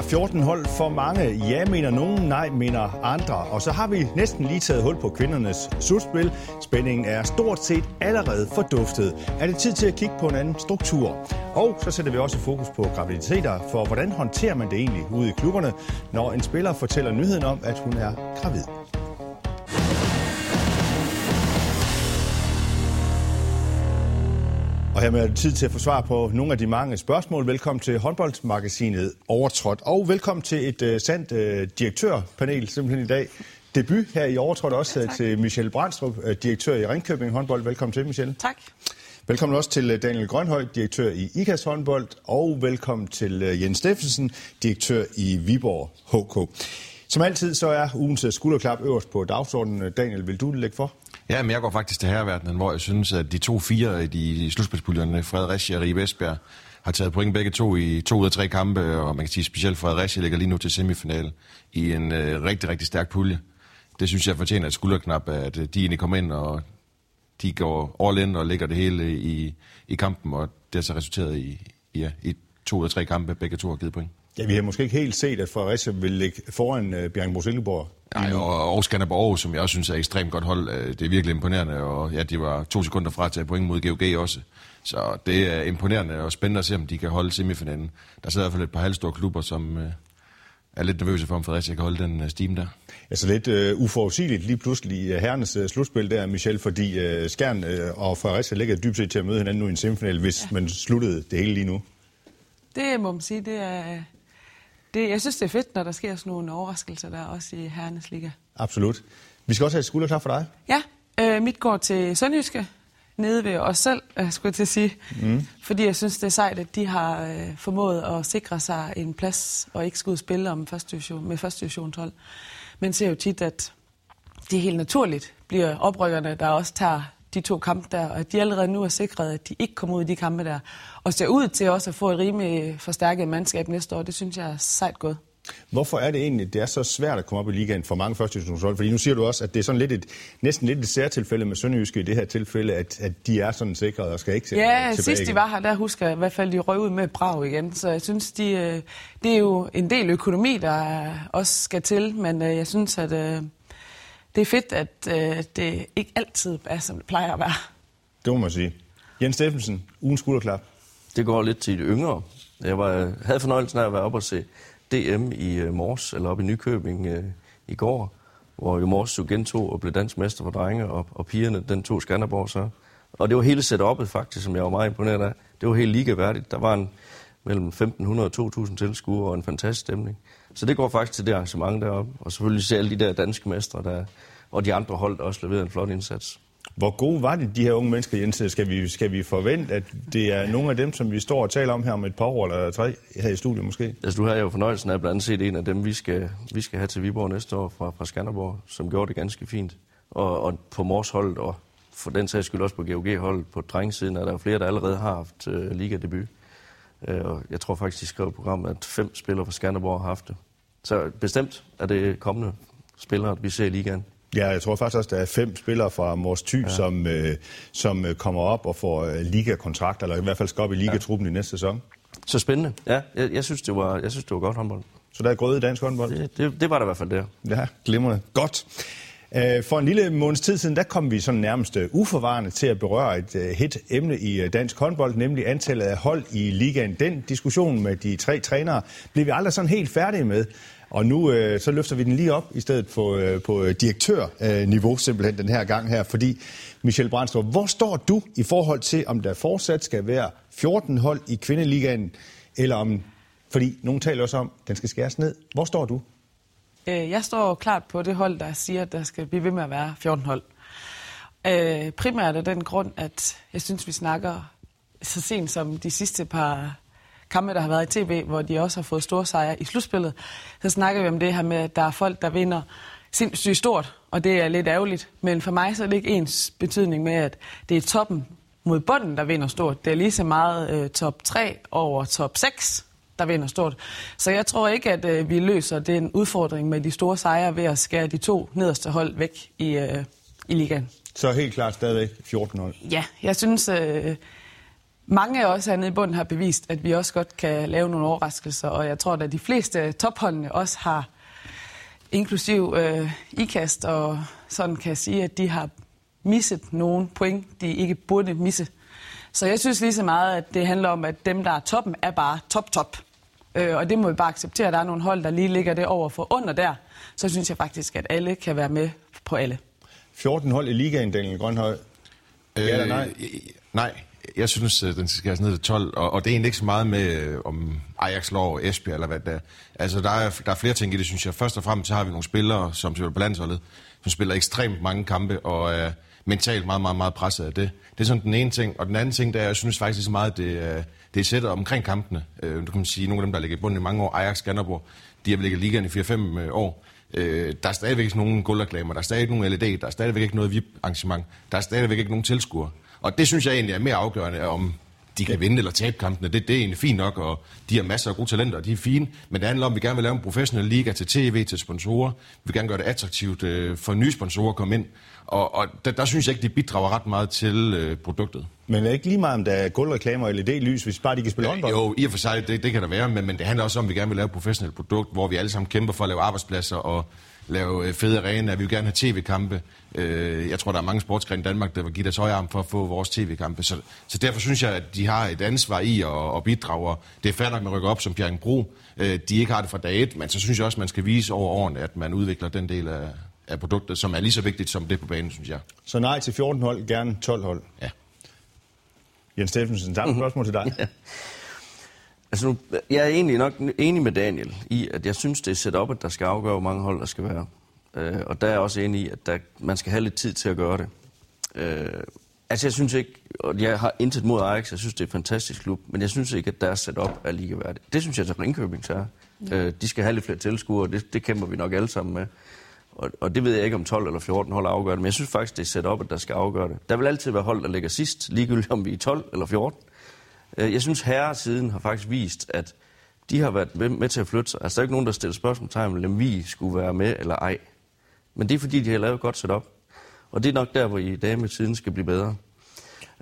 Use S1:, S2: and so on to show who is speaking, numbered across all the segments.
S1: er 14 hold for mange. Ja, mener nogen, nej, mener andre. Og så har vi næsten lige taget hul på kvindernes slutspil. Spændingen er stort set allerede forduftet. Er det tid til at kigge på en anden struktur? Og så sætter vi også fokus på graviditeter, for hvordan håndterer man det egentlig ude i klubberne, når en spiller fortæller nyheden om, at hun er gravid? Og her er det tid til at få svar på nogle af de mange spørgsmål. Velkommen til håndboldmagasinet Overtrådt. Og velkommen til et uh, sandt uh, direktørpanel simpelthen i dag. Debut her i Overtrådt også ja, til Michelle Brandstrup, uh, direktør i Ringkøbing håndbold. Velkommen til, Michelle.
S2: Tak.
S1: Velkommen også til Daniel Grønhøj, direktør i IKAS håndbold. Og velkommen til Jens Steffensen, direktør i Viborg HK. Som altid så er ugens skulderklap øverst på dagsordenen. Daniel, vil du lægge for?
S3: Ja, men jeg går faktisk til herreverdenen, hvor jeg synes, at de to fire i de slutspilspuljerne, Fredericia og Ribe Esbjerg, har taget point begge to i to ud af tre kampe, og man kan sige specielt Fredericia ligger lige nu til semifinal i en øh, rigtig, rigtig stærk pulje. Det synes jeg fortjener et skulderknap, at øh, de egentlig kommer ind, og de går all in og lægger det hele i, i kampen, og det har så resulteret i, ja, i to ud af tre kampe, begge to har givet point.
S1: Ja, vi har måske ikke helt set, at Fredericia vil ligge foran øh, Bjørn Silkeborg.
S3: Nej, og, og Skanderborg, som jeg også synes er ekstremt godt hold, øh, det er virkelig imponerende, og ja, de var to sekunder fra til at point mod GOG også. Så det er imponerende og spændende at se, om de kan holde semifinalen. Der sidder i hvert fald et par halvstore klubber, som uh, er lidt nervøse for, om Fredericia kan holde den uh, steam der.
S1: Altså lidt uh, uforudsigeligt lige pludselig herrenes uh, slutspil der, Michel, fordi uh, Skjern uh, og Fredericia ligger dybt set til at møde hinanden nu i en semifinal, hvis ja. man sluttede det hele lige nu.
S2: Det må man sige, det er det, jeg synes, det er fedt, når der sker sådan nogle overraskelser der, også i Herrenes Liga.
S1: Absolut. Vi skal også have et skulder klar for dig.
S2: Ja, øh, mit går til Sønderjyske, nede ved os selv, øh, skulle jeg til at sige. Mm. Fordi jeg synes, det er sejt, at de har øh, formået at sikre sig en plads, og ikke skulle spille om første division, med første divisionshold. Men ser jo tit, at det helt naturligt bliver oprykkerne, der også tager de to kampe der, og at de allerede nu er sikret, at de ikke kommer ud i de kampe der. Og ser ud til også at få et rimelig forstærket mandskab næste år. Det synes jeg er sejt godt.
S1: Hvorfor er det egentlig, det er så svært at komme op i ligaen for mange første divisionshold? Fordi nu siger du også, at det er sådan lidt et, næsten lidt et særtilfælde med Sønderjyske i det her tilfælde, at, at de er sådan sikret og skal ikke
S2: tilbage Ja, sidst de var her, der husker jeg i hvert fald, de røg ud med brag igen. Så jeg synes, de, øh, det er jo en del økonomi, der også skal til, men øh, jeg synes, at øh, det er fedt, at øh, det ikke altid er, som det plejer at være.
S1: Det må man sige. Jens Steffensen, ugens skulderklap.
S4: Det går lidt til de yngre. Jeg var, havde fornøjelsen af at være oppe og se DM i uh, Mors, eller oppe i Nykøbing uh, i går, hvor jo Mors jo gentog og blev dansk mester for drenge, og, og pigerne, den tog Skanderborg så. Og det var hele setup'et faktisk, som jeg var meget imponeret af. Det var helt ligeværdigt. Der var en mellem 1.500 og 2.000 tilskuere og en fantastisk stemning. Så det går faktisk til det arrangement deroppe. Og selvfølgelig se alle de der danske mestre, der, og de andre hold, der også leverede en flot indsats.
S1: Hvor gode var det, de her unge mennesker, Jens? Skal vi, skal vi forvente, at det er nogle af dem, som vi står og taler om her om et par år eller tre her i studiet måske?
S4: Altså, du har jo fornøjelsen af blandt andet set en af dem, vi skal, vi skal have til Viborg næste år fra, fra Skanderborg, som gjorde det ganske fint. Og, og på Mors hold, og for den sags skyld også på GOG-hold på drengesiden, er der jo flere, der allerede har haft uh, ligadebut. Uh, og jeg tror faktisk, de skrev i programmet, at fem spillere fra Skanderborg har haft det. Så bestemt er det kommende spillere, vi ser i ligaen.
S1: Ja, jeg tror faktisk også, at der er fem spillere fra Mors Thy, ja. som, øh, som øh, kommer op og får øh, ligakontrakter, eller i hvert fald skal op i ligatruppen ja. i næste sæson.
S4: Så spændende. Ja, jeg, jeg, synes, det var, jeg synes, det var godt håndbold.
S1: Så der er gået i dansk håndbold?
S4: Det, det, det var der i hvert fald der.
S1: Ja, glimrende. Godt. Øh, for en lille måneds tid siden, der kom vi sådan nærmest øh, uforvarende til at berøre et øh, hit emne i dansk håndbold, nemlig antallet af hold i ligaen. Den diskussion med de tre trænere blev vi aldrig sådan helt færdige med. Og nu øh, så løfter vi den lige op i stedet på, øh, på direktørniveau simpelthen den her gang her, fordi Michel Brandstrup, hvor står du i forhold til, om der fortsat skal være 14 hold i kvindeligaen, eller om, fordi nogen taler også om, den skal skæres ned. Hvor står du?
S2: Øh, jeg står klart på det hold, der siger, at der skal blive ved med at være 14 hold. Øh, primært af den grund, at jeg synes, vi snakker så sent som de sidste par kampe, der har været i tv, hvor de også har fået store sejre i slutspillet, så snakker vi om det her med, at der er folk, der vinder sindssygt stort, og det er lidt ærgerligt. Men for mig så er det ikke ens betydning med, at det er toppen mod bunden, der vinder stort. Det er lige så meget øh, top 3 over top 6, der vinder stort. Så jeg tror ikke, at øh, vi løser den udfordring med de store sejre ved at skære de to nederste hold væk i, øh, i ligaen.
S1: Så helt klart stadigvæk 14 hold?
S2: Ja, jeg synes... Øh, mange af os hernede i bunden har bevist, at vi også godt kan lave nogle overraskelser, og jeg tror, at de fleste topholdene også har, inklusiv øh, ikast, og sådan kan jeg sige, at de har misset nogle point, de ikke burde misse. Så jeg synes lige så meget, at det handler om, at dem, der er toppen, er bare top-top. Øh, og det må vi bare acceptere, at der er nogle hold, der lige ligger det over for under der. Så synes jeg faktisk, at alle kan være med på alle.
S1: 14 hold i ligaen, Daniel Grønholdt. Ja eller nej?
S3: Øh, nej, jeg synes, den skal skæres ned til 12, og, og det er egentlig ikke så meget med, øh, om Ajax lov Esbjerg eller hvad det er. Altså, der er, der er flere ting i det, synes jeg. Først og fremmest så har vi nogle spillere, som spiller på landsholdet, som spiller ekstremt mange kampe, og er mentalt meget, meget, meget presset af det. Det er sådan den ene ting. Og den anden ting, der er, jeg synes faktisk så meget, det øh, det er sættet omkring kampene. Øh, du kan man sige, nogle af dem, der ligger i bunden i mange år, Ajax, Skanderborg, de har ligget i ligaen i 4-5 øh, år. Øh, der er stadigvæk ikke nogen guldreklamer, der er stadigvæk ikke nogen LED, der er stadigvæk ikke noget VIP-arrangement, der er stadigvæk ikke nogen tilskuere. Og det synes jeg egentlig er mere afgørende, om de kan vinde eller tabe kampene. Det, det er egentlig fint nok, og de har masser af gode talenter, og de er fine. Men det handler om, at vi gerne vil lave en professionel liga til tv, til sponsorer. Vi vil gerne gøre det attraktivt øh, for nye sponsorer at komme ind. Og, og der, der synes jeg ikke, de bidrager ret meget til øh, produktet.
S1: Men er ikke lige meget, om der er guldreklamer og LED-lys, hvis bare de kan spille håndbold?
S3: Jo, i og for sig, det, det kan der være, men, men det handler også om, at vi gerne vil lave et professionelt produkt, hvor vi alle sammen kæmper for at lave arbejdspladser og lave øh, fede arenaer. Vi vil gerne have tv-kampe. Øh, jeg tror, der er mange sportsgrene i Danmark, der vil give deres højarm for at få vores tv-kampe. Så, så derfor synes jeg, at de har et ansvar i at, at bidrage. Det er fair nok med at rykke op som Bjerg Bro. Øh, de ikke har det fra dag et, men så synes jeg også, at man skal vise over årene, at man udvikler den del af, af produktet, som er lige så vigtigt som det på banen, synes jeg.
S1: Så nej til 14 hold, gerne 12 hold?
S3: Ja.
S1: Jens Steffensen, samme mm-hmm. spørgsmål til dig. Ja.
S4: Altså nu, jeg er egentlig nok enig med Daniel i, at jeg synes, det er set op, at der skal afgøre, hvor mange hold der skal være. Øh, og der er jeg også enig i, at der, man skal have lidt tid til at gøre det. Øh, altså jeg synes ikke, og jeg har intet mod Ajax, jeg synes, det er en fantastisk klub, men jeg synes ikke, at deres setup er ligeværdigt. Det synes jeg til Ringkøbing så er. Ja. Øh, de skal have lidt flere tilskuere, det, det kæmper vi nok alle sammen med. Og, og det ved jeg ikke, om 12 eller 14 hold afgør det, men jeg synes faktisk, det er at der skal afgøre det. Der vil altid være hold, der ligger sidst, ligegyldigt om vi er 12 eller 14. Øh, jeg synes, herresiden har faktisk vist, at de har været med til at flytte sig. Altså, der er ikke nogen, der stiller spørgsmål om vi skulle være med eller ej. Men det er fordi, de har lavet et godt setup. Og det er nok der, hvor I dametiden skal blive bedre.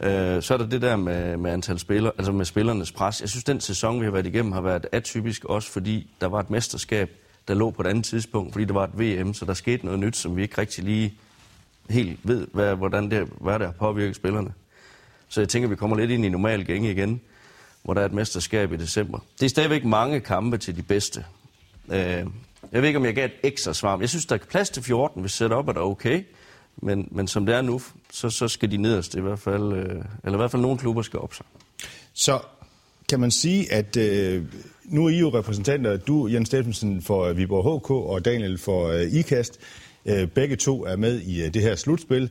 S4: Øh, så er der det der med, med antal spillere, altså med spillernes pres. Jeg synes, den sæson, vi har været igennem, har været atypisk også, fordi der var et mesterskab, der lå på et andet tidspunkt, fordi der var et VM, så der skete noget nyt, som vi ikke rigtig lige helt ved, hvad, hvordan det, hvad der har påvirket spillerne. Så jeg tænker, vi kommer lidt ind i normal gænge igen, hvor der er et mesterskab i december. Det er stadigvæk mange kampe til de bedste. Øh, jeg ved ikke, om jeg gav et ekstra svar. Jeg synes, der er plads til 14, hvis setup er der okay. Men, men som det er nu, så, så skal de nederst i hvert fald, øh, eller i hvert fald nogle klubber skal op sig.
S1: Så kan man sige, at øh, nu er I jo repræsentanter, du Jens Steffensen for øh, Viborg HK og Daniel for øh, IKAST. Øh, begge to er med i øh, det her slutspil.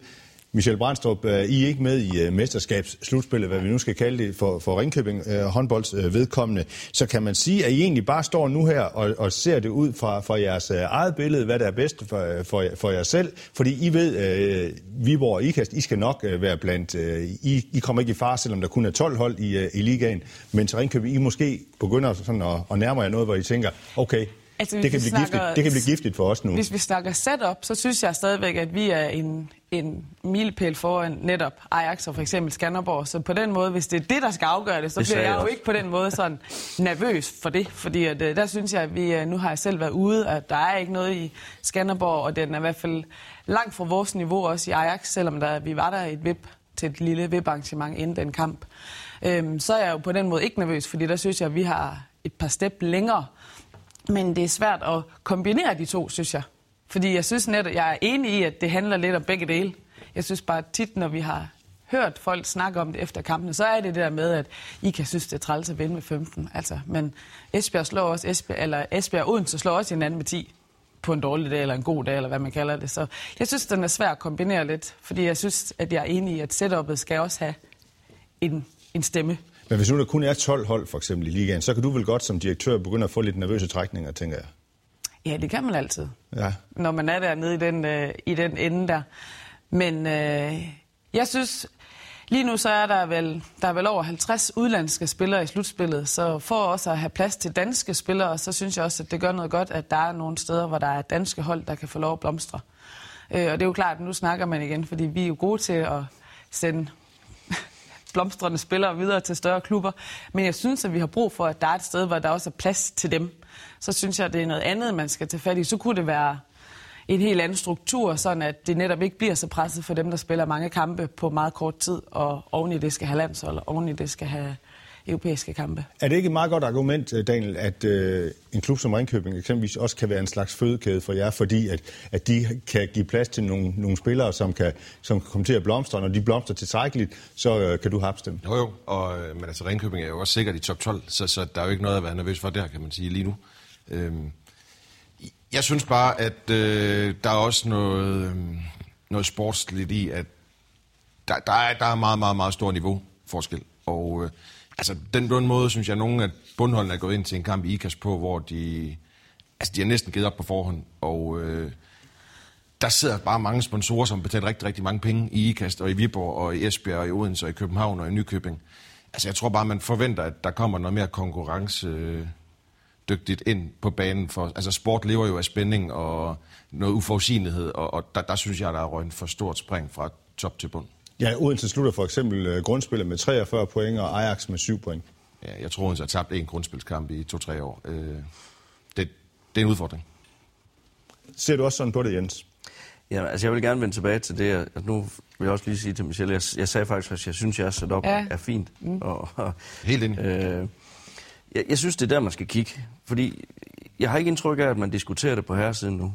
S1: Michel Brandstrup, øh, I er ikke med i øh, mesterskabsslutspillet, hvad vi nu skal kalde det, for, for Ringkøbing øh, håndbolds vedkommende. Så kan man sige, at I egentlig bare står nu her og, og ser det ud fra, fra jeres eget billede, hvad der er bedst for, for, for jer selv. Fordi I ved, uh, Viborg og IKAST, I skal nok være blandt... Uh, I, I kommer ikke i far, selvom der kun er 12 hold i, uh, i ligaen. Men til Ringkøbing, I måske begynder sådan at, at nærme jer noget, hvor I tænker, okay, Altså, det, kan blive snakker, giftigt. det kan blive giftigt for os nu.
S2: Hvis vi snakker setup, så synes jeg stadigvæk, at vi er en, en milepæl foran netop Ajax og for eksempel Skanderborg. Så på den måde, hvis det er det, der skal afgøre det, så det bliver jeg, jeg jo ikke på den måde sådan nervøs for det. Fordi at, øh, der synes jeg, at vi, øh, nu har jeg selv været ude, at der er ikke noget i Skanderborg, og den er i hvert fald langt fra vores niveau også i Ajax, selvom der, vi var der et vip til et lille VIP-arrangement inden den kamp. Øhm, så er jeg jo på den måde ikke nervøs, fordi der synes jeg, at vi har et par step længere men det er svært at kombinere de to, synes jeg. Fordi jeg synes netop, jeg er enig i, at det handler lidt om begge dele. Jeg synes bare tit, når vi har hørt folk snakke om det efter kampene, så er det det der med, at I kan synes, det er træls at vinde med 15. Altså, men Esbjerg slår også Esbjerg, eller Esbjerg Odense slår også hinanden med 10 på en dårlig dag eller en god dag, eller hvad man kalder det. Så jeg synes, den er svær at kombinere lidt, fordi jeg synes, at jeg er enig i, at setupet skal også have en, en stemme.
S1: Men hvis nu der kun er 12 hold, for eksempel i ligaen, så kan du vel godt som direktør begynde at få lidt nervøse trækninger, tænker jeg.
S2: Ja, det kan man altid. Ja. Når man er dernede i den, øh, i den ende der. Men øh, jeg synes, lige nu så er der vel, der er vel over 50 udlandske spillere i slutspillet, så for også at have plads til danske spillere, så synes jeg også, at det gør noget godt, at der er nogle steder, hvor der er danske hold, der kan få lov at blomstre. Øh, og det er jo klart, at nu snakker man igen, fordi vi er jo gode til at sende blomstrende spillere videre til større klubber. Men jeg synes, at vi har brug for, at der er et sted, hvor der også er plads til dem. Så synes jeg, at det er noget andet, man skal tage fat i. Så kunne det være en helt anden struktur, sådan at det netop ikke bliver så presset for dem, der spiller mange kampe på meget kort tid, og oven i det skal have landshold, og oven i det skal have europæiske kampe.
S1: Er det ikke et meget godt argument, øh, Daniel, at øh, en klub som Ringkøbing eksempelvis også kan være en slags fødekæde for jer, fordi at, at de kan give plads til nogle, nogle spillere, som kan, som kan komme til at blomstre, og når de blomstrer tilstrækkeligt, så øh, kan du have dem.
S3: Jo jo, og, øh, men altså Ringkøbing er jo også sikkert i top 12, så, så der er jo ikke noget at være nervøs for der, kan man sige lige nu. Øhm, jeg synes bare, at øh, der er også noget, øh, noget sportsligt i, at der, der, er, der er meget, meget, meget stor niveau forskel. Og øh, altså, den på måde, synes jeg, at nogle af bundholdene er gået ind til en kamp i IKAS på, hvor de, altså, de har næsten givet op på forhånd. Og øh, der sidder bare mange sponsorer, som betaler rigtig, rigtig mange penge i IKAST og i Viborg og i Esbjerg og i Odense og i København og i Nykøbing. Altså, jeg tror bare, man forventer, at der kommer noget mere konkurrence øh, dygtigt ind på banen. For, altså sport lever jo af spænding og noget uforudsigelighed, og, og der, der synes jeg, der er røgnet for stort spring fra top til bund.
S1: Ja, Odense slutter for eksempel uh, grundspillet med 43 point, og Ajax med 7 point.
S3: Ja, jeg tror, Odense har tabt en grundspilskamp i to-tre år. Øh, det, det er en udfordring.
S1: Ser du også sådan på det, Jens?
S4: Ja, altså jeg vil gerne vende tilbage til det, at nu vil jeg også lige sige til Michelle, jeg, jeg sagde faktisk, at jeg synes, at jeg sat op ja. er fint. Mm. Og, og,
S3: Helt enig. Øh,
S4: jeg, jeg synes, det er der, man skal kigge. Fordi jeg har ikke indtryk af, at man diskuterer det på herresiden nu.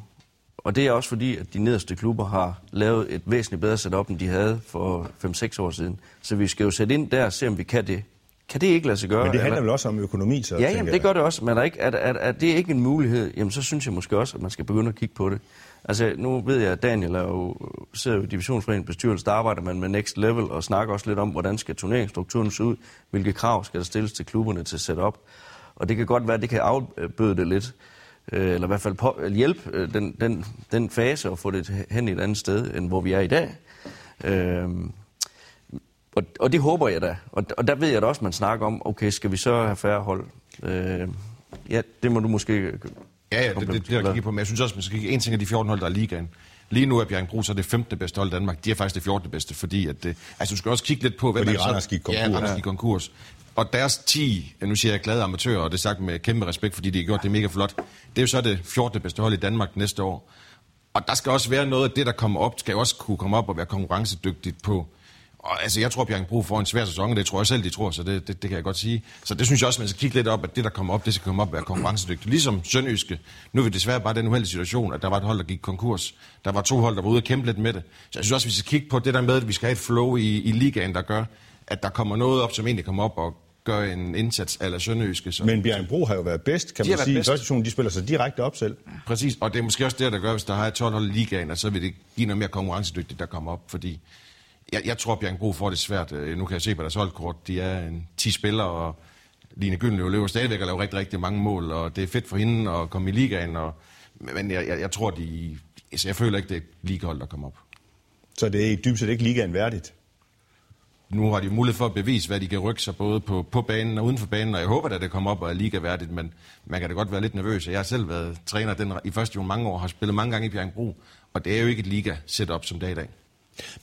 S4: Og det er også fordi, at de nederste klubber har lavet et væsentligt bedre setup, end de havde for 5-6 år siden. Så vi skal jo sætte ind der og se, om vi kan det. Kan det ikke lade sig gøre?
S1: Men det handler eller? vel også om økonomi, så
S4: Ja, jamen, det gør det også. Men er, ikke, er, er, er det ikke en mulighed, jamen så synes jeg måske også, at man skal begynde at kigge på det. Altså, nu ved jeg, at Daniel er jo, sidder jo i divisionsforeningen bestyrelse, der arbejder man med Next Level og snakker også lidt om, hvordan skal turneringsstrukturen se ud, hvilke krav skal der stilles til klubberne til op. Og det kan godt være, at det kan afbøde det lidt, øh, eller i hvert fald på, hjælpe øh, den, den, den fase og få det hen et andet sted, end hvor vi er i dag. Øh, og, og det håber jeg da. Og, og der ved jeg da også, at man snakker om, okay, skal vi så have færre hold? Øh, ja, det må du måske
S3: Ja, ja, det, det, det, jeg kigge på. Men jeg synes også, man skal kigge en ting af de 14 hold, der er ligaen. Lige nu er Bjergbro så det 15. bedste hold i Danmark. De er faktisk det 14. bedste, fordi at, det, altså, du skal også kigge lidt på,
S1: hvem fordi er så... gik konkurs.
S3: Ja, Randers gik konkurs. Og deres 10, nu siger jeg glade amatører, og det er sagt med kæmpe respekt, fordi de har gjort det mega flot. Det er jo så det 14. bedste hold i Danmark næste år. Og der skal også være noget af det, der kommer op, skal også kunne komme op og være konkurrencedygtigt på, og altså, jeg tror, Bjørn Brug får en svær sæson, og det tror jeg selv, de tror, så det, det, det kan jeg godt sige. Så det synes jeg også, man skal kigge lidt op, at det, der kommer op, det skal komme op og være konkurrencedygtigt. Ligesom Sønderjyske. Nu er vi desværre bare den uheldige situation, at der var et hold, der gik konkurs. Der var to hold, der var ude og kæmpe lidt med det. Så jeg synes også, vi skal kigge på det der med, at vi skal have et flow i, i ligaen, der gør, at der kommer noget op, som egentlig kommer op og gør en indsats eller Sønderjyske.
S1: Så. Men Bjørn Bro har jo været bedst, kan de man sige. I første de spiller sig direkte op selv.
S3: Præcis, og det er måske også det, der gør, hvis der har et 12 hold i ligaen, at så vil det give noget mere konkurrencedygtigt, der kommer op, fordi jeg, jeg tror, Bjergbro får det svært. Øh, nu kan jeg se på deres holdkort, de er en 10 spillere, og Line Gyldenløv lever stadigvæk og laver rigtig, rigtig mange mål, og det er fedt for hende at komme i ligaen. Og, men jeg, jeg, jeg tror, de, altså jeg føler ikke, det er et ligahold, der kommer op.
S1: Så det er dybest set ikke ligaen værdigt?
S3: Nu har de mulighed for at bevise, hvad de kan rykke sig både på, på banen og uden for banen, og jeg håber, at det kommer op og er ligaværdigt, men man kan da godt være lidt nervøs. Jeg har selv været træner den, i første jo mange år, har spillet mange gange i Bjergbro, og det er jo ikke et liga-setup som dag i dag.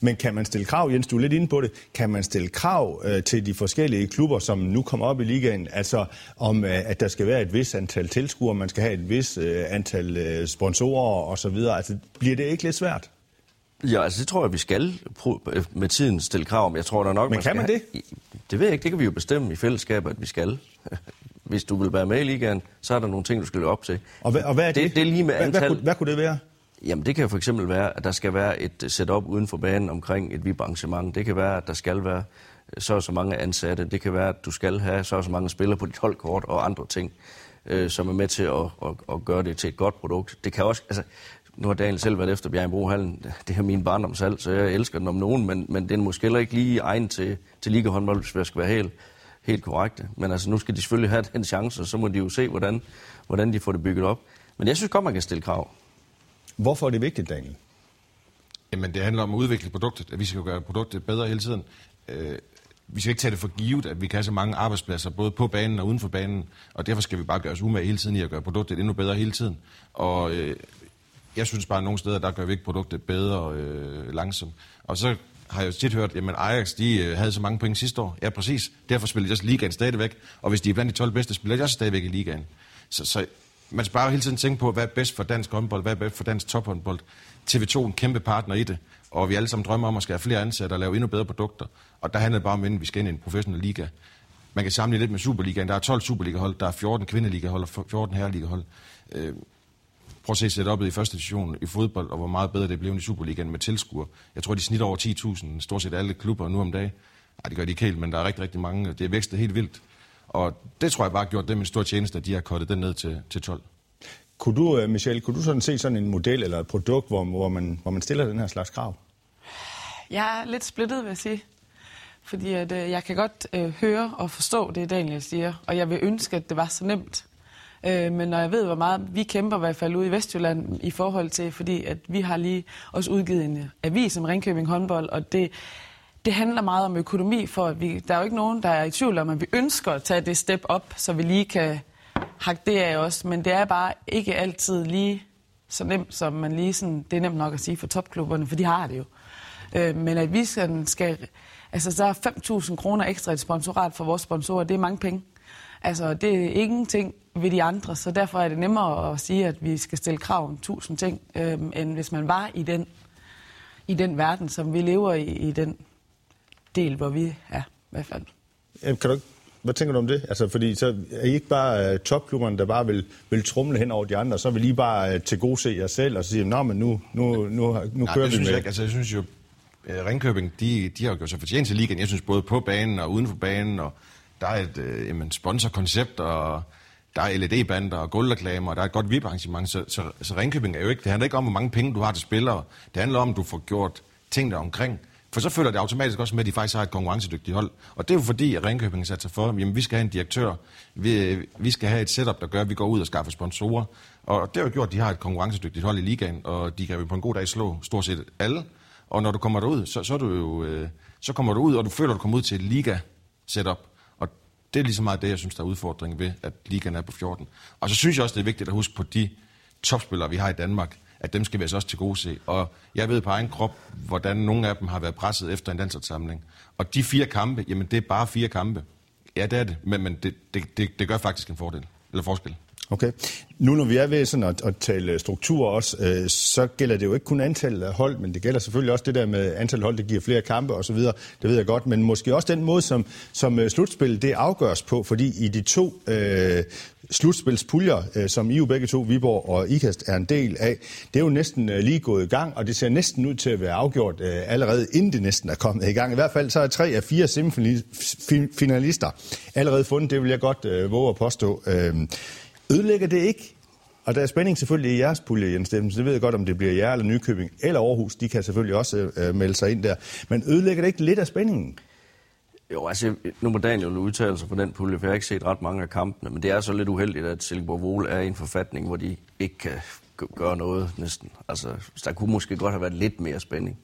S1: Men kan man stille krav, Jens, du er lidt inde på det, kan man stille krav øh, til de forskellige klubber, som nu kommer op i ligaen, altså om, øh, at der skal være et vis antal tilskuere, man skal have et vis øh, antal øh, sponsorer osv., altså bliver det ikke lidt svært?
S4: Ja, altså det tror jeg, vi skal øh, med tiden stille krav om. Jeg tror der nok,
S1: Men man kan man det?
S4: Have... Det ved jeg ikke, det kan vi jo bestemme i fællesskab, at vi skal. Hvis du vil være med i ligaen, så er der nogle ting, du skal løbe op til.
S1: Og hvad, og hvad er det?
S4: det? Det er lige med
S1: antal... Hvad, hvad, kunne, hvad kunne det være?
S4: Jamen det kan for eksempel være, at der skal være et setup uden for banen omkring et VIP-arrangement. Det kan være, at der skal være så og så mange ansatte. Det kan være, at du skal have så og så mange spillere på dit holdkort og andre ting, øh, som er med til at, at, at gøre det til et godt produkt. Det kan også, altså, nu har Daniel selv været efter Bjergbrohallen. Det er min barndomshal, så jeg elsker den om nogen, men, men den er måske heller ikke lige egen til, til ligahåndbold, hvis jeg skal være helt, helt korrekte. Men altså, nu skal de selvfølgelig have den chance, og så må de jo se, hvordan, hvordan de får det bygget op. Men jeg synes godt, man kan stille krav.
S1: Hvorfor er det vigtigt, Daniel?
S3: Jamen, det handler om at udvikle produktet, at vi skal gøre produktet bedre hele tiden. Øh, vi skal ikke tage det for givet, at vi kan have så mange arbejdspladser, både på banen og uden for banen, og derfor skal vi bare gøre os umage hele tiden i at gøre produktet endnu bedre hele tiden. Og øh, jeg synes bare, at nogle steder, der gør vi ikke produktet bedre øh, langsomt. Og så har jeg jo tit hørt, at Ajax de øh, havde så mange point sidste år. Ja, præcis. Derfor spiller de også ligaen stadigvæk. Og hvis de er blandt de 12 bedste, spiller de også stadigvæk i ligaen. Så, så man skal bare hele tiden tænke på, hvad er bedst for dansk håndbold, hvad er bedst for dansk tophåndbold. TV2 en kæmpe partner i det, og vi alle sammen drømmer om at skal have flere ansatte og lave endnu bedre produkter. Og der handler det bare om, at vi skal ind i en professionel liga. Man kan sammenligne lidt med Superligaen. Der er 12 Superliga-hold, der er 14 kvindeligahold og 14 herreligahold. Øh, Prøv at se op i første division i fodbold, og hvor meget bedre det blev i Superligaen med tilskuer. Jeg tror, de snitter over 10.000, stort set alle klubber nu om dagen. Nej, det gør de ikke helt, men der er rigtig, rigtig mange. Det er vækstet helt vildt. Og det tror jeg bare har gjort dem en stor tjeneste, at de har kottet den ned til, til 12.
S1: Kunne du, øh, Michelle, kunne du sådan se sådan en model eller et produkt, hvor, hvor, man, hvor man stiller den her slags krav?
S2: Jeg er lidt splittet, vil jeg sige. Fordi at, øh, jeg kan godt øh, høre og forstå det, Daniel siger, og jeg vil ønske, at det var så nemt. Øh, men når jeg ved, hvor meget vi kæmper i hvert fald ude i Vestjylland i forhold til, fordi at vi har lige også udgivet en øh, avis om Ringkøbing håndbold, og det, det handler meget om økonomi, for at vi, der er jo ikke nogen, der er i tvivl om, at vi ønsker at tage det step op, så vi lige kan hakke det af os. Men det er bare ikke altid lige så nemt, som man lige sådan, det er nemt nok at sige for topklubberne, for de har det jo. Øh, men at vi sådan skal, altså så er 5.000 kroner ekstra et sponsorat for vores sponsorer, det er mange penge. Altså det er ingenting ved de andre, så derfor er det nemmere at sige, at vi skal stille krav om tusind ting, øh, end hvis man var i den, i den verden, som vi lever i, i den del, hvor vi er i hvert fald.
S1: Kan du ikke hvad tænker du om det? Altså, fordi så er I ikke bare uh, topklubberne, der bare vil, vil trumle hen over de andre, så vil I bare uh, til gode se jer selv og sige, nå, men nu, nu, nu, nu Nej, kører
S3: det
S1: vi
S3: synes
S1: med.
S3: Jeg, ikke. altså, jeg synes jo, uh, Ringkøbing, de, de har jo gjort sig fortjent til ligaen. Jeg synes både på banen og uden for banen, og der er et uh, jamen, sponsorkoncept, og der er LED-bander og guldreklamer, og der er et godt VIP-arrangement, så, så, så Ringkøbing er jo ikke, det handler ikke om, hvor mange penge du har til spillere. Det handler om, at du får gjort ting der omkring. For så følger det automatisk også med, at de faktisk har et konkurrencedygtigt hold. Og det er jo fordi, at Ringkøbing satte sig for, at vi skal have en direktør, vi, vi skal have et setup, der gør, at vi går ud og skaffer sponsorer. Og det har jo gjort, at de har et konkurrencedygtigt hold i ligaen, og de kan jo på en god dag slå stort set alle. Og når du kommer derud, så, så, er du jo, øh, så kommer du ud, og du føler, at du kommer ud til et liga-setup. Det er lige så meget det, jeg synes, der er udfordringen ved, at ligaen er på 14. Og så synes jeg også, det er vigtigt at huske på de topspillere, vi har i Danmark at dem skal vi altså også til gode se. Og jeg ved på egen krop, hvordan nogle af dem har været presset efter en landsholdssamling. Og de fire kampe, jamen det er bare fire kampe. Ja, det er det, men, men det, det, det, det gør faktisk en fordel, eller forskel.
S1: Okay. Nu når vi er ved sådan at, at tale struktur også, øh, så gælder det jo ikke kun antallet af hold, men det gælder selvfølgelig også det der med antal hold, der giver flere kampe osv. Det ved jeg godt, men måske også den måde, som, som øh, slutspillet det afgøres på, fordi i de to øh, slutspilspuljer, øh, som I jo begge to, Viborg og IKAST, er en del af, det er jo næsten øh, lige gået i gang, og det ser næsten ud til at være afgjort øh, allerede inden det næsten er kommet i gang. I hvert fald så er tre af fire semifinalister allerede fundet, det vil jeg godt øh, våge at påstå. Øh, Ødelægger det ikke? Og der er spænding selvfølgelig i jeres pulje, Jens Steffensen. så det ved jeg godt, om det bliver jer eller Nykøbing eller Aarhus. De kan selvfølgelig også øh, melde sig ind der. Men ødelægger det ikke lidt af spændingen?
S4: Jo, altså, nu må Daniel udtale sig på den pulje, for jeg har ikke set ret mange af kampene, men det er så lidt uheldigt, at Silkeborg Vol er i en forfatning, hvor de ikke kan gøre noget næsten. Altså, der kunne måske godt have været lidt mere spænding.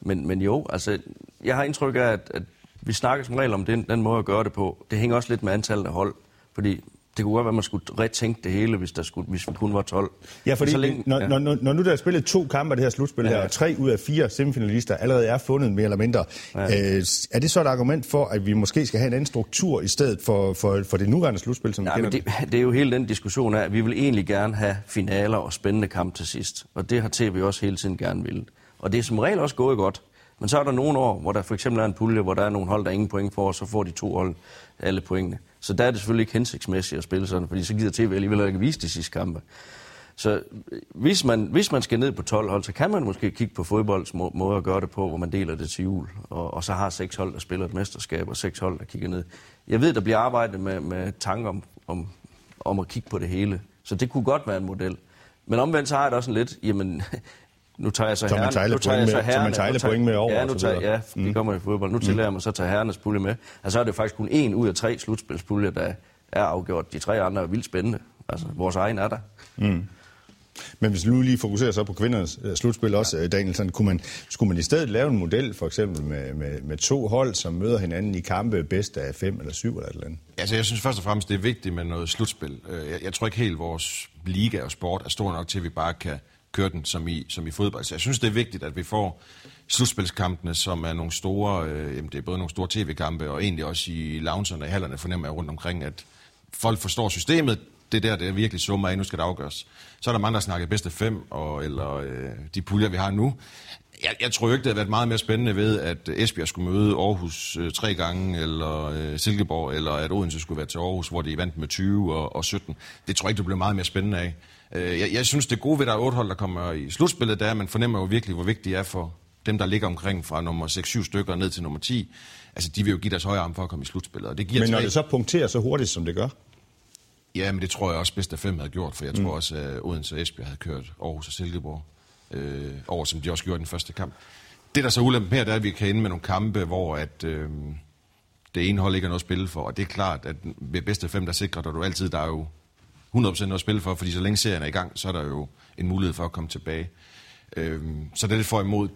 S4: Men, men jo, altså, jeg har indtryk af, at, at vi snakker som regel om den, den måde at gøre det på. Det hænger også lidt med antallet af hold, fordi det kunne godt være, at man skulle retænke det hele, hvis, der skulle, hvis vi kun var 12.
S1: Ja, fordi så længe, når, ja. Når, når, når nu der er spillet to kampe af det her slutspil ja. her, og tre ud af fire semifinalister allerede er fundet mere eller mindre, ja. øh, er det så et argument for, at vi måske skal have en anden struktur i stedet for, for, for det nuværende slutspil, som
S4: ja, men det, det er jo hele den diskussion af, at vi vil egentlig gerne have finaler og spændende kamp til sidst. Og det har TV også hele tiden gerne vil. Og det er som regel også gået godt. Men så er der nogle år, hvor der for eksempel er en pulje, hvor der er nogle hold, der ingen point får, og så får de to hold alle pointene. Så der er det selvfølgelig ikke hensigtsmæssigt at spille sådan, fordi så gider TV alligevel ikke vise de sidste kampe. Så hvis man, hvis man skal ned på 12 hold, så kan man måske kigge på fodbolds må, måde at gøre det på, hvor man deler det til jul, og, og så har seks hold, der spiller et mesterskab, og seks hold, der kigger ned. Jeg ved, der bliver arbejdet med, med tanker om, om, om at kigge på det hele, så det kunne godt være en model. Men omvendt så har jeg det også en lidt, jamen, nu tager jeg så
S1: herrene. Så man tager så herrene. Så man point med over.
S4: Ja, nu tager, ja, mm. det kommer i fodbold. Nu tillader jeg mig så at tage herrenes pulje med. Altså, så er det faktisk kun en ud af tre slutspilspuljer, der er afgjort. De tre andre er vildt spændende. Altså, vores egen er der. Mm.
S1: Men hvis du nu lige fokuserer så på kvindernes uh, slutspil også, ja. Øh, Danielsen, kunne man, skulle man i stedet lave en model, for eksempel med, med, med to hold, som møder hinanden i kampe bedst af fem eller syv eller et eller andet?
S3: Altså, jeg synes først og fremmest, det er vigtigt med noget slutspil. Øh, jeg, jeg tror ikke helt, vores liga og sport er stor nok til, at vi bare kan køre den som i, som i fodbold. Så jeg synes, det er vigtigt, at vi får slutspilskampene, som er nogle store, øh, jamen det er både nogle store tv-kampe, og egentlig også i loungerne og hallerne fornemmer jeg rundt omkring, at folk forstår systemet, det der, det er virkelig summer af, nu skal det afgøres. Så er der mange, der snakker bedste fem, og, eller øh, de puljer, vi har nu. Jeg, jeg tror ikke, det har været meget mere spændende ved, at Esbjerg skulle møde Aarhus øh, tre gange, eller øh, Silkeborg, eller at Odense skulle være til Aarhus, hvor de vandt med 20 og, og 17. Det tror jeg ikke, det blev meget mere spændende af. Øh, jeg, jeg synes, det gode ved, at der er otte hold, der kommer i slutspillet, det er, at man fornemmer jo virkelig, hvor vigtigt det er for dem, der ligger omkring fra nummer 6-7 stykker ned til nummer 10. Altså, de vil jo give deres højre arm for at komme i slutspillet. Og det giver
S1: Men når
S3: tre...
S1: det så punkterer så hurtigt, som det gør,
S3: Ja, men det tror jeg også bedst af fem havde gjort, for jeg mm. tror også, at Odense og Esbjerg havde kørt Aarhus og Silkeborg øh, over, som de også gjorde i den første kamp. Det, der så ulempe her, det er, at vi kan ende med nogle kampe, hvor at, øh, det ene hold ikke er noget at spille for. Og det er klart, at ved bedste fem, der sikrer dig du altid, der er jo 100% noget at spille for, fordi så længe serien er i gang, så er der jo en mulighed for at komme tilbage. Øh, så det er det for imod.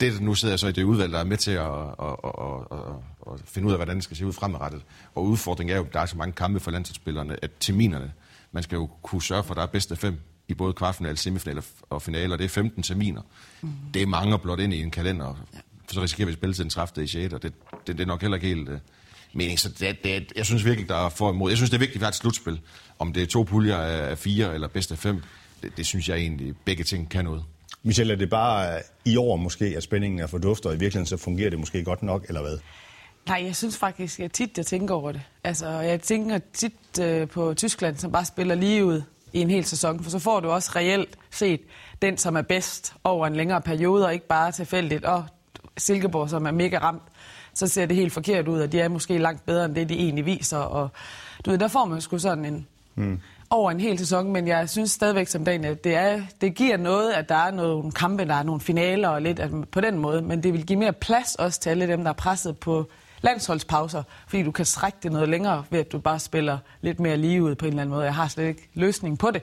S3: Det, nu sidder jeg så i det udvalg, der er med til at, at, at, at, at finde ud af, hvordan det skal se ud fremadrettet. Og udfordringen er jo, at der er så mange kampe for landsholdsspillerne, at terminerne, man skal jo kunne sørge for, at der er bedste fem i både kvartfinale, semifinale og finale, og det er 15 terminer. Mm. Det er mange blot ind i en kalender, ja. for så risikerer vi at spille til den 30. i 6. og det, det, det er nok heller ikke helt uh, mening. Så det, det, jeg synes virkelig, der er for imod. Jeg synes, det er vigtigt, at vi har et slutspil. Om det er to puljer af fire eller bedste af fem, det, det synes jeg egentlig, begge ting kan noget.
S1: Michel, er det bare i år måske, at spændingen er forduftet, og i virkeligheden så fungerer det måske godt nok, eller hvad?
S2: Nej, jeg synes faktisk, at tit jeg tænker over det. Altså, jeg tænker tit øh, på Tyskland, som bare spiller lige ud i en hel sæson, for så får du også reelt set den, som er bedst over en længere periode, og ikke bare tilfældigt. Og Silkeborg, som er mega ramt, så ser det helt forkert ud, og de er måske langt bedre end det, de egentlig viser. Og du ved, der får man sgu sådan en, mm. over en hel sæson, men jeg synes stadigvæk som dagen, at det, er, det giver noget, at der er nogle kampe, der er nogle finaler og lidt at, på den måde, men det vil give mere plads også til alle dem, der er presset på landsholdspauser, fordi du kan strække det noget længere ved, at du bare spiller lidt mere lige ud på en eller anden måde. Jeg har slet ikke løsning på det,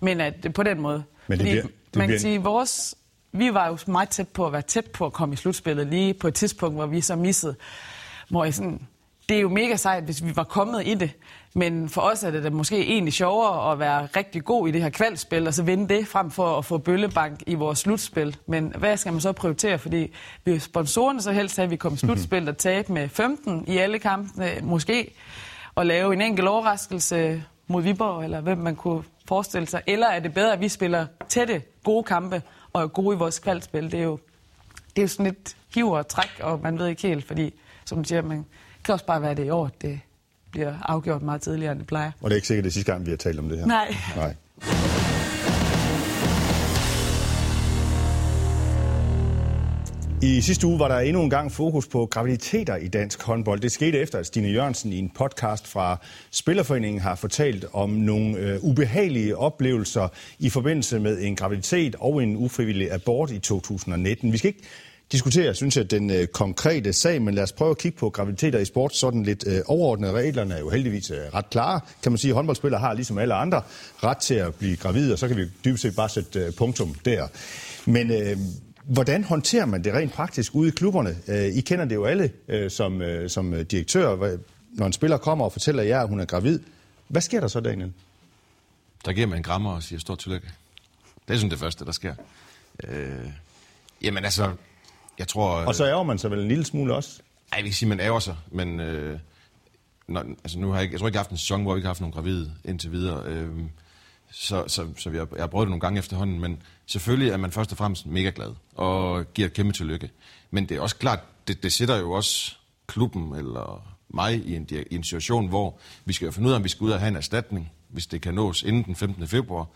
S2: men at på den måde.
S1: Men det
S2: fordi
S1: bliver, det
S2: man kan sige, vores, vi var jo meget tæt på at være tæt på at komme i slutspillet, lige på et tidspunkt, hvor vi så missede. Hvor jeg sådan, det er jo mega sejt, hvis vi var kommet i det. Men for os er det da måske egentlig sjovere at være rigtig god i det her kvalspil, og så vinde det, frem for at få bøllebank i vores slutspil. Men hvad skal man så prioritere? Fordi vi sponsorerne så helst have, at vi kommer i slutspil og tabe med 15 i alle kampene, måske, og lave en enkelt overraskelse mod Viborg, eller hvem man kunne forestille sig. Eller er det bedre, at vi spiller tætte, gode kampe, og er gode i vores kvalspil? Det er jo, det er jo sådan lidt hiver og træk, og man ved ikke helt, fordi, som du siger, man kan også bare være det i år, det bliver afgjort meget tidligere, end det plejer.
S1: Og det er ikke sikkert, det er sidste gang, vi har talt om det her.
S2: Nej.
S1: Nej. I sidste uge var der endnu en gang fokus på graviditeter i dansk håndbold. Det skete efter, at Stine Jørgensen i en podcast fra Spillerforeningen har fortalt om nogle øh, ubehagelige oplevelser i forbindelse med en graviditet og en ufrivillig abort i 2019. Vi skal ikke diskutere, synes jeg, den øh, konkrete sag, men lad os prøve at kigge på graviditeter i sport. Sådan lidt øh, overordnede reglerne er jo heldigvis øh, ret klare. Kan man sige, at håndboldspillere har ligesom alle andre ret til at blive gravide, og så kan vi dybest set bare sætte øh, punktum der. Men øh, hvordan håndterer man det rent praktisk ude i klubberne? Øh, I kender det jo alle øh, som, øh, som direktør. Når en spiller kommer og fortæller jer, at hun er gravid, hvad sker der så, Daniel?
S3: Der giver man en grammer og siger stort tillykke. Det er sådan det første, der sker. Øh, jamen altså, jeg tror...
S1: Og så ærger man sig vel en lille smule også?
S3: Nej, jeg vil ikke sige, at man ærger sig, men... Øh, når, altså nu har jeg, jeg tror ikke, jeg har haft en sæson, hvor vi ikke har haft nogen gravide indtil videre. Øh, så, så, så vi har, jeg har prøvet det nogle gange efterhånden, men selvfølgelig er man først og fremmest mega glad og giver et kæmpe tillykke. Men det er også klart, det, det sætter jo også klubben eller mig i en, i en situation, hvor vi skal jo finde ud af, om vi skal ud og have en erstatning, hvis det kan nås inden den 15. februar.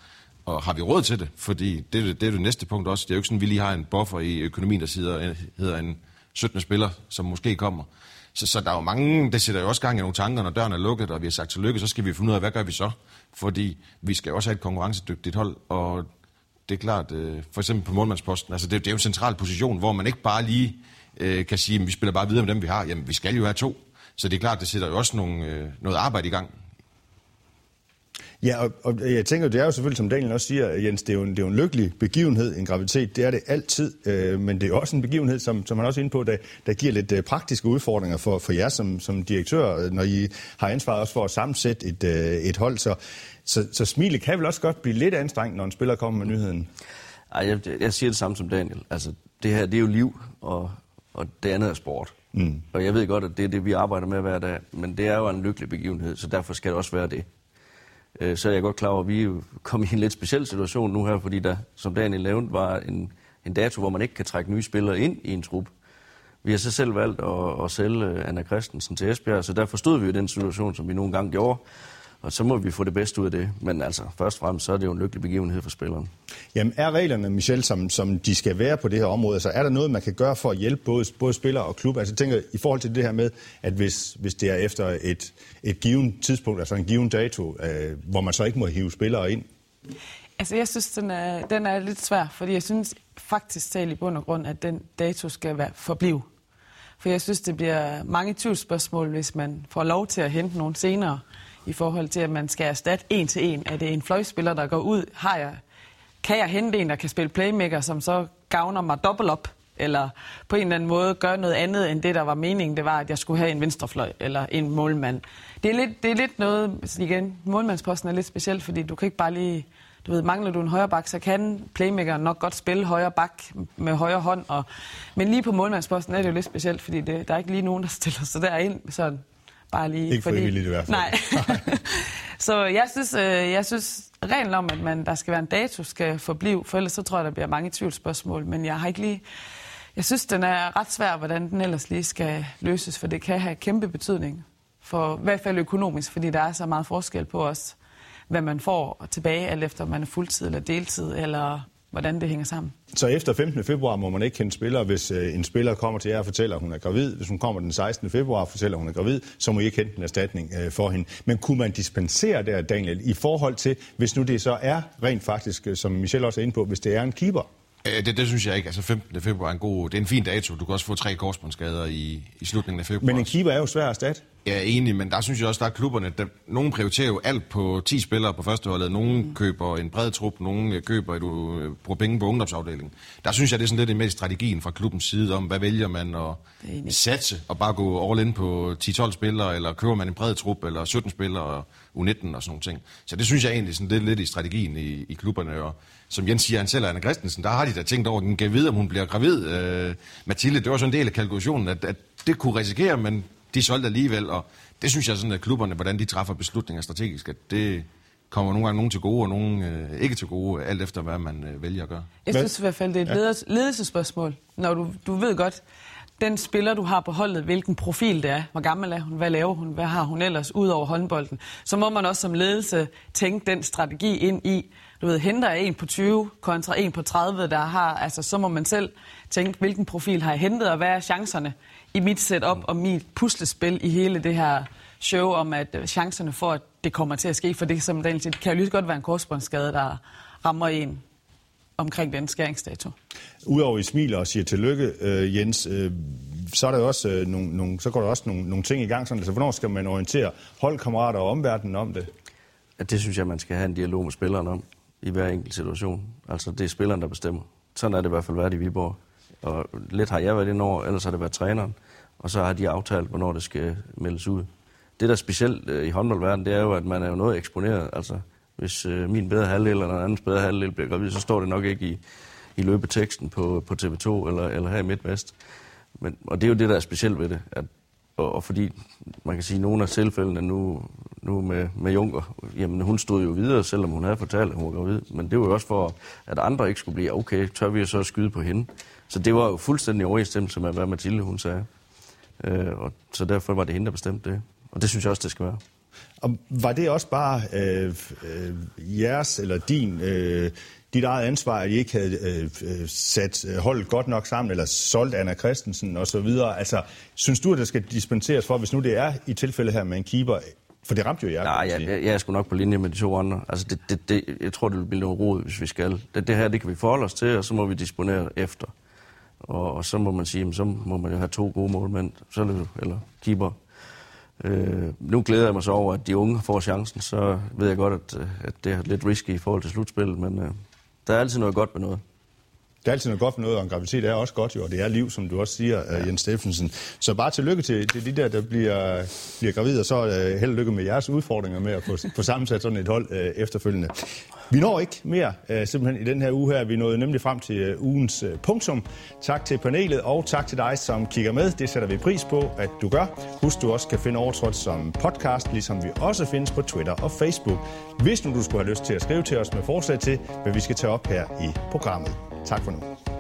S3: Og har vi råd til det? Fordi det, det er det næste punkt også. Det er jo ikke sådan, at vi lige har en buffer i økonomien, der sidder, hedder en 17. spiller, som måske kommer. Så, så der er jo mange, det sætter jo også gang i nogle tanker, når døren er lukket, og vi har sagt tillykke, så skal vi finde ud af, hvad gør vi så? Fordi vi skal også have et konkurrencedygtigt hold, og det er klart, øh, for eksempel på målmandsposten, altså det, det er jo en central position, hvor man ikke bare lige øh, kan sige, at vi spiller bare videre med dem, vi har. Jamen, vi skal jo have to. Så det er klart, det sætter jo også nogle, øh, noget arbejde i gang
S1: Ja, og, og jeg tænker, det er jo selvfølgelig, som Daniel også siger, Jens, det er jo en, det er jo en lykkelig begivenhed, en graviditet. Det er det altid, øh, men det er også en begivenhed, som, som man også er inde på, der, der giver lidt øh, praktiske udfordringer for, for jer som, som direktør, øh, når I har ansvaret også for at sammensætte et, øh, et hold. Så, så, så smilet kan vel også godt blive lidt anstrengt, når en spiller kommer med nyheden?
S4: Ej, jeg, jeg siger det samme som Daniel. Altså, det her, det er jo liv, og, og det andet er sport. Mm. Og jeg ved godt, at det er det, vi arbejder med hver dag, men det er jo en lykkelig begivenhed, så derfor skal det også være det. Øh, så er jeg godt klar over, at vi kom i en lidt speciel situation nu her, fordi der, som Daniel nævnte, var en, en dato, hvor man ikke kan trække nye spillere ind i en trup. Vi har så selv valgt at, at sælge øh, Anna Christensen til Esbjerg, så der forstod vi jo den situation, som vi nogle gange gjorde. Og så må vi få det bedste ud af det. Men altså, først og fremmest, så er det jo en lykkelig begivenhed for spilleren.
S1: Jamen, er reglerne, Michel, som, som de skal være på det her område? Så er der noget, man kan gøre for at hjælpe både, både spillere og klub? Altså, jeg tænker, i forhold til det her med, at hvis, hvis det er efter et, et givet tidspunkt, altså en given dato, øh, hvor man så ikke må hive spillere ind?
S2: Altså, jeg synes, den er, den er lidt svær, fordi jeg synes faktisk talt i bund og grund, at den dato skal være forblive. For jeg synes, det bliver mange tvivlsspørgsmål, hvis man får lov til at hente nogen senere i forhold til, at man skal erstatte en til en. Er det en fløjspiller, der går ud? Har jeg, kan jeg hente en, der kan spille playmaker, som så gavner mig dobbelt op? Eller på en eller anden måde gøre noget andet, end det, der var meningen, det var, at jeg skulle have en venstrefløj eller en målmand. Det er lidt, det er lidt noget, igen, målmandsposten er lidt speciel, fordi du kan ikke bare lige du ved, mangler du en højre bak, så kan playmaker nok godt spille højre bak med højre hånd. Og, men lige på målmandsposten er det jo lidt specielt, fordi det, der er ikke lige nogen, der stiller sig derind sådan
S1: Bare lige, ikke fordi... frivilligt i hvert fald.
S2: Nej. så jeg synes, øh, jeg synes reglen om, at man, der skal være en dato, skal forblive, for ellers så tror jeg, der bliver mange tvivlsspørgsmål. Men jeg har ikke lige... Jeg synes, den er ret svær, hvordan den ellers lige skal løses, for det kan have kæmpe betydning. For i hvert fald økonomisk, fordi der er så meget forskel på os, hvad man får tilbage, alt efter om man er fuldtid eller deltid, eller hvordan det hænger sammen.
S1: Så efter 15. februar må man ikke kende spillere, hvis øh, en spiller kommer til jer og fortæller, at hun er gravid. Hvis hun kommer den 16. februar og fortæller, at hun er gravid, så må I ikke hente en erstatning øh, for hende. Men kunne man dispensere der, Daniel, i forhold til, hvis nu det så er rent faktisk, øh, som Michelle også er inde på, hvis det er en keeper?
S3: Det, det synes jeg ikke. Altså 15. februar er en god... Det er en fin dato. Du kan også få tre korsbåndsskader i, i slutningen af februar.
S1: Men en keeper er jo svær at erstatte.
S3: Ja, enig, men der synes jeg også, der er klubberne, der, nogen prioriterer jo alt på 10 spillere på førsteholdet, nogen mm. køber en bred trup, nogen øh, køber et, uh, bruger penge på ungdomsafdelingen. Der synes jeg, det er sådan lidt med strategien fra klubbens side om, hvad vælger man at satse og bare gå all in på 10-12 spillere, eller køber man en bred trup, eller 17 spillere og U19 og sådan nogle ting. Så det synes jeg egentlig sådan lidt, lidt i strategien i, i klubberne. Og som Jens siger, han selv er Anna Christensen, der har de da tænkt over, at den kan vide, om hun bliver gravid. Uh, Mathilde, det var sådan en del af kalkulationen, at, at det kunne risikere, men de solgte alligevel, og det synes jeg sådan, at klubberne, hvordan de træffer beslutninger strategisk, at det kommer nogle gange nogen til gode, og nogen øh, ikke til gode, alt efter hvad man øh, vælger at gøre.
S2: Jeg synes i hvert fald, det er et ledes- ledelsespørgsmål, når du, du ved godt, den spiller, du har på holdet, hvilken profil det er, hvor gammel er hun, hvad laver hun, hvad har hun ellers ud over håndbolden, så må man også som ledelse tænke den strategi ind i, du ved, henter jeg en på 20 kontra en på 30, der har, altså så må man selv tænke, hvilken profil har jeg hentet, og hvad er chancerne i mit setup og mit puslespil i hele det her show om, at chancerne for, at det kommer til at ske, for det, som Daniel siger, det kan jo lige så godt være en korsbåndsskade, der rammer en omkring den skæringsdato.
S1: Udover I smiler og siger tillykke, øh, Jens, øh, så, er der også, øh, nogle, nogle, så går der også nogle, nogle ting i gang. Sådan, altså, hvornår skal man orientere holdkammerater og omverdenen om det?
S4: Ja, det synes jeg, man skal have en dialog med spilleren om i hver enkelt situation. Altså, det er spilleren, der bestemmer. Sådan er det i hvert fald været i Viborg. Og lidt har jeg været ind over, ellers har det været træneren. Og så har de aftalt, hvornår det skal meldes ud. Det, der er specielt øh, i håndboldverdenen, det er jo, at man er jo noget eksponeret. Altså, hvis øh, min bedre halvdel eller en andens bedre halvdel bliver gravid, så står det nok ikke i, i løbeteksten på, på TV2 eller, eller her i MidtVest. Men, og det er jo det, der er specielt ved det. At, og, og fordi, man kan sige, at nogle af tilfældene nu, nu med, med Junker, jamen hun stod jo videre, selvom hun havde fortalt, at hun var gravid. Men det var jo også for, at andre ikke skulle blive, okay, tør vi så skyde på hende? Så det var jo fuldstændig overensstemmelse med, hvad Mathilde hun sagde. Øh, og så derfor var det hende, der bestemte det. Og det synes jeg også, det skal være.
S1: Og var det også bare øh, øh, jeres eller din, øh, dit eget ansvar, at I ikke havde øh, sat holdet godt nok sammen, eller solgt Anna Christensen og så videre? Altså, synes du, at der skal dispenseres for, hvis nu det er i tilfælde her med en keeper, for det ramte jo jer.
S4: Nej, jeg, jeg, jeg er sgu nok på linje med de to andre. Altså, det, det, det, jeg tror, det vil blive noget rod, hvis vi skal. Det, det her, det kan vi forholde os til, og så må vi disponere efter. Og, og så må man sige, så må man jo have to gode målmænd, så det, eller keeper. Øh, nu glæder jeg mig så over, at de unge får chancen, så ved jeg godt, at, øh, at det er lidt risky i forhold til slutspillet, men øh, der er altid noget godt med noget.
S1: Det er altid noget godt for noget, og en graviditet er også godt jo, og det er liv, som du også siger, ja. Jens Steffensen. Så bare tillykke til, til de der, der bliver, bliver gravide, og så uh, held og lykke med jeres udfordringer med at få, få sammensat sådan et hold uh, efterfølgende. Vi når ikke mere uh, simpelthen i den her uge her. Vi nåede nemlig frem til uh, ugens uh, punktum. Tak til panelet, og tak til dig, som kigger med. Det sætter vi pris på, at du gør. Husk, du også kan finde overtrådt som podcast, ligesom vi også findes på Twitter og Facebook. Hvis nu du skulle have lyst til at skrive til os med forslag til, hvad vi skal tage op her i programmet. Tak for nu.